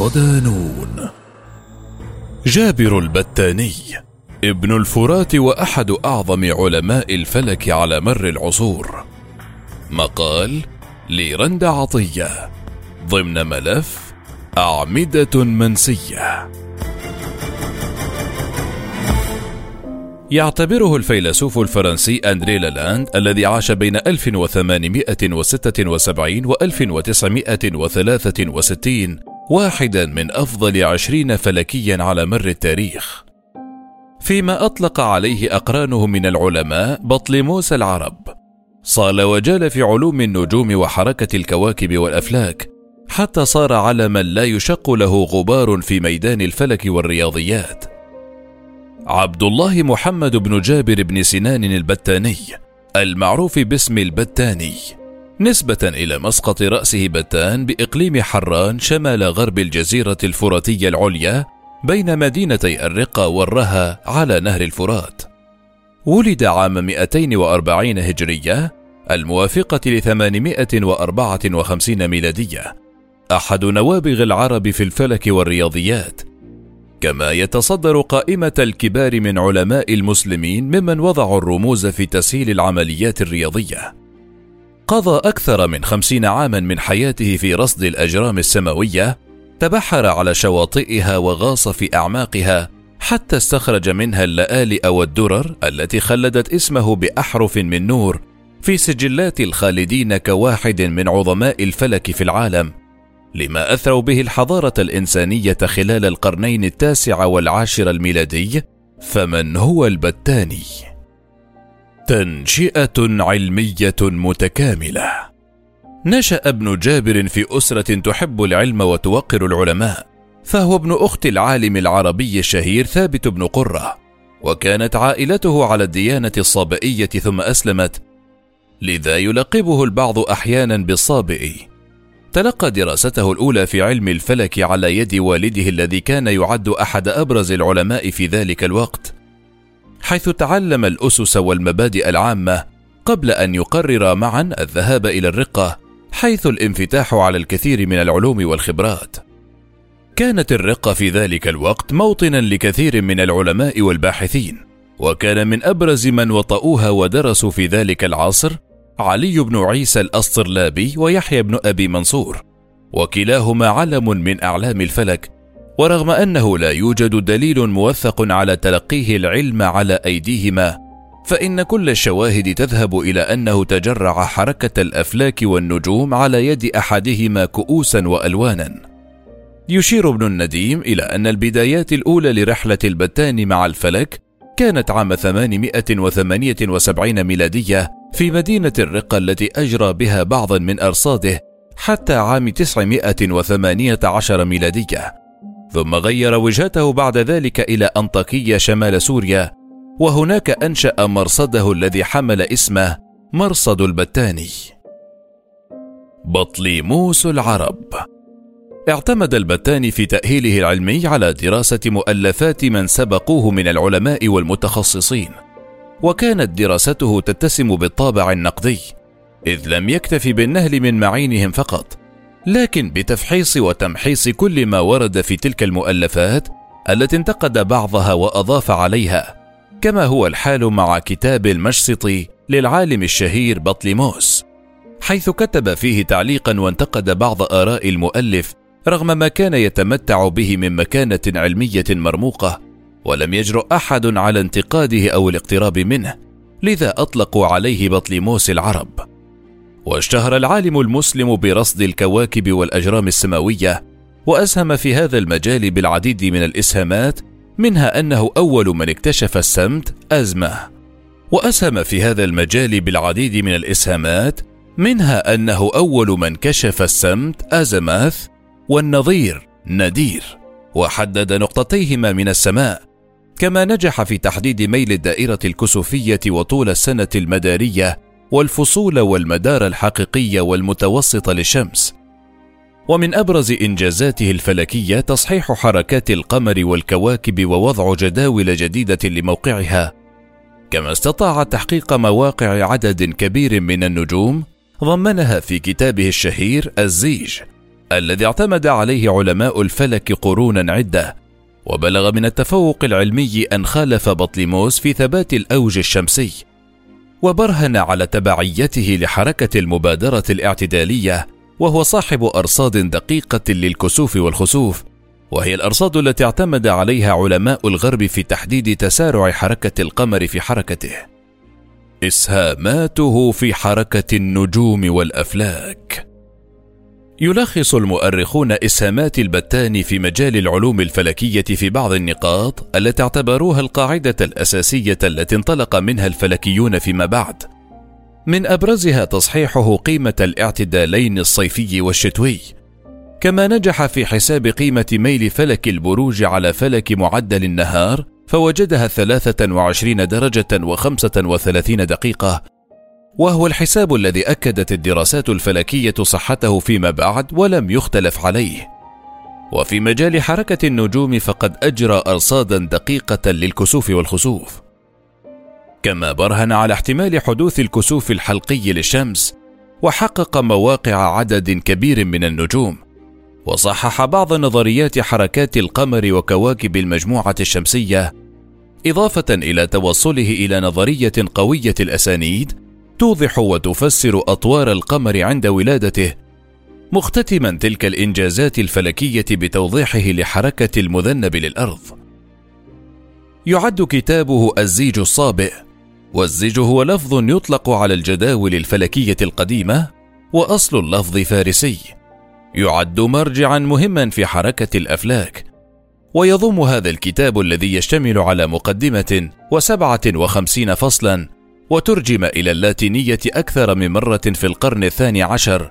الصدانون جابر البتاني ابن الفرات وأحد أعظم علماء الفلك على مر العصور. مقال لرند عطية ضمن ملف أعمدة منسية. يعتبره الفيلسوف الفرنسي أندري لالاند الذي عاش بين 1876 و 1963 واحدا من أفضل عشرين فلكيا على مر التاريخ. فيما أطلق عليه أقرانه من العلماء بطليموس العرب. صال وجال في علوم النجوم وحركة الكواكب والأفلاك حتى صار علما لا يشق له غبار في ميدان الفلك والرياضيات. عبد الله محمد بن جابر بن سنان البتاني المعروف باسم البتاني. نسبة إلى مسقط رأسه بتان بإقليم حران شمال غرب الجزيرة الفراتية العليا بين مدينتي الرقة والرها على نهر الفرات. ولد عام 240 هجرية الموافقة ل 854 ميلادية. أحد نوابغ العرب في الفلك والرياضيات، كما يتصدر قائمة الكبار من علماء المسلمين ممن وضعوا الرموز في تسهيل العمليات الرياضية. قضى أكثر من خمسين عاما من حياته في رصد الأجرام السماوية، تبحر على شواطئها وغاص في أعماقها حتى استخرج منها اللآلئ والدرر التي خلدت اسمه بأحرف من نور في سجلات الخالدين كواحد من عظماء الفلك في العالم. لما أثروا به الحضارة الإنسانية خلال القرنين التاسع والعاشر الميلادي فمن هو البتاني؟ تنشئة علمية متكاملة. نشأ ابن جابر في أسرة تحب العلم وتوقر العلماء فهو ابن أخت العالم العربي الشهير ثابت بن قرة وكانت عائلته على الديانة الصابئيه ثم أسلمت لذا يلقبه البعض أحيانا بالصابئي تلقى دراسته الأولى في علم الفلك على يد والده الذي كان يعد أحد أبرز العلماء في ذلك الوقت، حيث تعلم الأسس والمبادئ العامة قبل أن يقرر معا الذهاب إلى الرقة، حيث الانفتاح على الكثير من العلوم والخبرات. كانت الرقة في ذلك الوقت موطنا لكثير من العلماء والباحثين، وكان من أبرز من وطئوها ودرسوا في ذلك العصر علي بن عيسى الأسطرلابي ويحيى بن أبي منصور وكلاهما علم من أعلام الفلك ورغم أنه لا يوجد دليل موثق على تلقيه العلم على أيديهما فإن كل الشواهد تذهب إلى أنه تجرع حركة الأفلاك والنجوم على يد أحدهما كؤوسا وألوانا. يشير ابن النديم إلى أن البدايات الأولى لرحلة البتان مع الفلك كانت عام 878 ميلادية في مدينة الرقة التي أجرى بها بعضا من أرصاده حتى عام 918 ميلادية. ثم غير وجهته بعد ذلك إلى أنطاكية شمال سوريا وهناك أنشأ مرصده الذي حمل اسمه مرصد البتاني. بطليموس العرب. اعتمد البتاني في تأهيله العلمي على دراسة مؤلفات من سبقوه من العلماء والمتخصصين وكانت دراسته تتسم بالطابع النقدي إذ لم يكتف بالنهل من معينهم فقط. لكن بتفحيص وتمحيص كل ما ورد في تلك المؤلفات التي انتقد بعضها وأضاف عليها كما هو الحال مع كتاب المشسطي للعالم الشهير بطليموس حيث كتب فيه تعليقا وانتقد بعض آراء المؤلف رغم ما كان يتمتع به من مكانة علمية مرموقة ولم يجرؤ أحد على انتقاده أو الاقتراب منه لذا أطلقوا عليه بطليموس العرب. واشتهر العالم المسلم برصد الكواكب والأجرام السماوية وأسهم في هذا المجال بالعديد من الإسهامات منها أنه أول من اكتشف السمت أزمة. وأسهم في هذا المجال بالعديد من الإسهامات منها أنه أول من كشف السمت أزماث والنظير ندير وحدد نقطتيهما من السماء. كما نجح في تحديد ميل الدائرة الكسوفية وطول السنة المدارية والفصول والمدار الحقيقية والمتوسط للشمس. ومن أبرز إنجازاته الفلكية تصحيح حركات القمر والكواكب ووضع جداول جديدة لموقعها، كما استطاع تحقيق مواقع عدد كبير من النجوم ضمنها في كتابه الشهير الزيج، الذي اعتمد عليه علماء الفلك قرونا عدة. وبلغ من التفوق العلمي أن خالف بطليموس في ثبات الأوج الشمسي. وبرهن على تبعيته لحركة المبادرة الاعتدالية وهو صاحب أرصاد دقيقة للكسوف والخسوف وهي الأرصاد التي اعتمد عليها علماء الغرب في تحديد تسارع حركة القمر في حركته. إسهاماته في حركة النجوم والأفلاك. يلخص المؤرخون اسهامات البتان في مجال العلوم الفلكية في بعض النقاط التي اعتبروها القاعدة الأساسية التي انطلق منها الفلكيون فيما بعد. من أبرزها تصحيحه قيمة الاعتدالين الصيفي والشتوي. كما نجح في حساب قيمة ميل فلك البروج على فلك معدل النهار فوجدها 23 درجة و35 دقيقة وهو الحساب الذي أكدت الدراسات الفلكية صحته فيما بعد ولم يختلف عليه. وفي مجال حركة النجوم فقد أجرى أرصادا دقيقة للكسوف والخسوف. كما برهن على احتمال حدوث الكسوف الحلقي للشمس وحقق مواقع عدد كبير من النجوم وصحح بعض نظريات حركات القمر وكواكب المجموعة الشمسية إضافة إلى توصله إلى نظرية قوية الأسانيد توضح وتفسر أطوار القمر عند ولادته مختتما تلك الإنجازات الفلكية بتوضيحه لحركة المذنب للأرض. يعد كتابه الزيج الصابئ والزيج هو لفظ يطلق على الجداول الفلكية القديمة وأصل اللفظ فارسي. يعد مرجعا مهما في حركة الأفلاك ويضم هذا الكتاب الذي يشتمل على مقدمة وسبعة وخمسين فصلا وترجم إلى اللاتينية أكثر من مرة في القرن الثاني عشر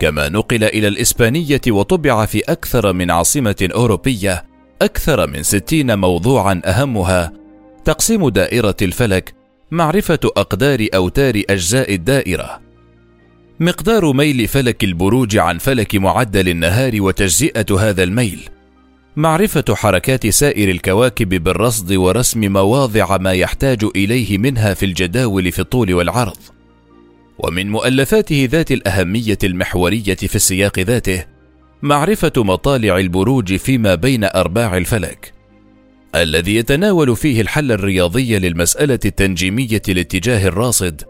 كما نقل إلى الإسبانية وطبع في أكثر من عاصمة أوروبية أكثر من ستين موضوعا أهمها تقسيم دائرة الفلك معرفة أقدار أوتار أجزاء الدائرة. مقدار ميل فلك البروج عن فلك معدل النهار وتجزئة هذا الميل. معرفة حركات سائر الكواكب بالرصد ورسم مواضع ما يحتاج إليه منها في الجداول في الطول والعرض. ومن مؤلفاته ذات الأهمية المحورية في السياق ذاته معرفة مطالع البروج فيما بين أرباع الفلك الذي يتناول فيه الحل الرياضي للمسألة التنجيمية لاتجاه الراصد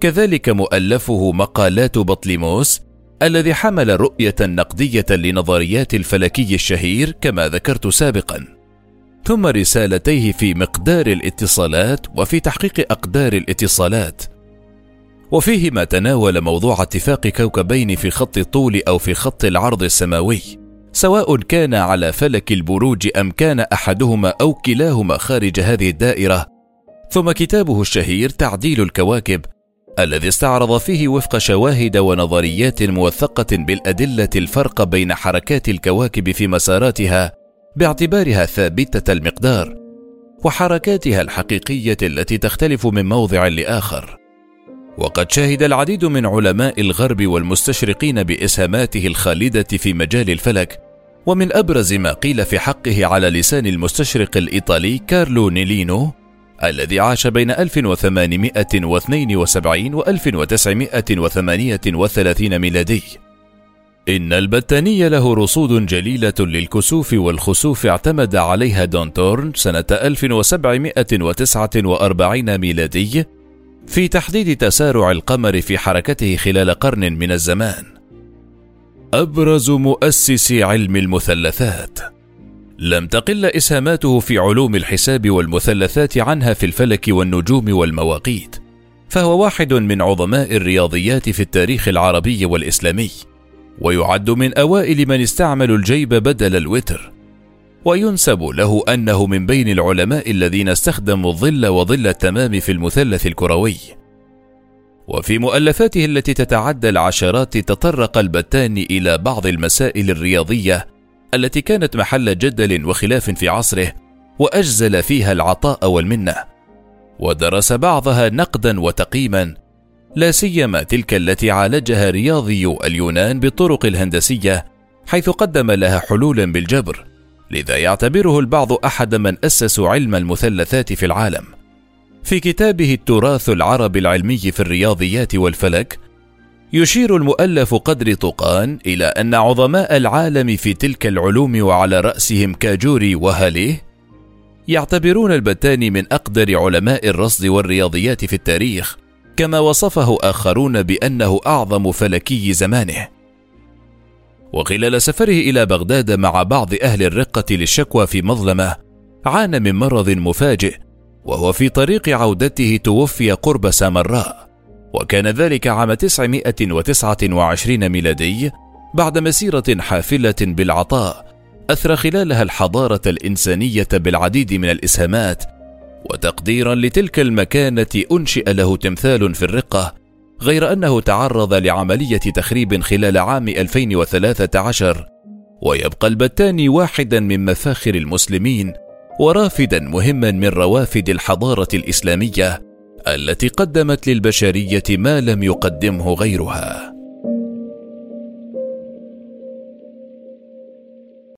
كذلك مؤلفه مقالات بطليموس الذي حمل رؤية نقدية لنظريات الفلكي الشهير كما ذكرت سابقا. ثم رسالتيه في مقدار الاتصالات وفي تحقيق أقدار الاتصالات. وفيهما تناول موضوع اتفاق كوكبين في خط الطول أو في خط العرض السماوي. سواء كان على فلك البروج أم كان أحدهما أو كلاهما خارج هذه الدائرة. ثم كتابه الشهير تعديل الكواكب الذي استعرض فيه وفق شواهد ونظريات موثقة بالأدلة الفرق بين حركات الكواكب في مساراتها باعتبارها ثابتة المقدار وحركاتها الحقيقية التي تختلف من موضع لآخر. وقد شهد العديد من علماء الغرب والمستشرقين بإسهاماته الخالدة في مجال الفلك، ومن أبرز ما قيل في حقه على لسان المستشرق الإيطالي كارلو نيلينو الذي عاش بين 1872 و 1938 ميلادي. إن البتاني له رصود جليلة للكسوف والخسوف اعتمد عليها دونتورن سنة 1749 ميلادي في تحديد تسارع القمر في حركته خلال قرن من الزمان. أبرز مؤسس علم المثلثات لم تقل إسهاماته في علوم الحساب والمثلثات عنها في الفلك والنجوم والمواقيت فهو واحد من عظماء الرياضيات في التاريخ العربي والإسلامي ويعد من أوائل من استعملوا الجيب بدل الوتر وينسب له أنه من بين العلماء الذين استخدموا الظل وظل التمام في المثلث الكروي. وفي مؤلفاته التي تتعدى العشرات تطرق البتان إلى بعض المسائل الرياضية التي كانت محل جدل وخلاف في عصره وأجزل فيها العطاء والمنة. ودرس بعضها نقدا وتقييما لا سيما تلك التي عالجها رياضي اليونان بالطرق الهندسية حيث قدم لها حلولا بالجبر لذا يعتبره البعض أحد من أسسوا علم المثلثات في العالم. في كتابه التراث العربي العلمي في الرياضيات والفلك يشير المؤلف قدر طقان إلى أن عظماء العالم في تلك العلوم وعلى رأسهم كاجوري وهاليه يعتبرون البتاني من أقدر علماء الرصد والرياضيات في التاريخ كما وصفه آخرون بأنه أعظم فلكي زمانه. وخلال سفره إلى بغداد مع بعض أهل الرقة للشكوى في مظلمة عانى من مرض مفاجئ وهو في طريق عودته توفي قرب سامراء. وكان ذلك عام 929 ميلادي بعد مسيرة حافلة بالعطاء أثرى خلالها الحضارة الإنسانية بالعديد من الإسهامات وتقديرا لتلك المكانة أنشئ له تمثال في الرقة غير أنه تعرض لعملية تخريب خلال عام 2013 ويبقى البتاني واحدا من مفاخر المسلمين ورافدا مهما من روافد الحضارة الإسلامية. التي قدمت للبشرية ما لم يقدمه غيرها.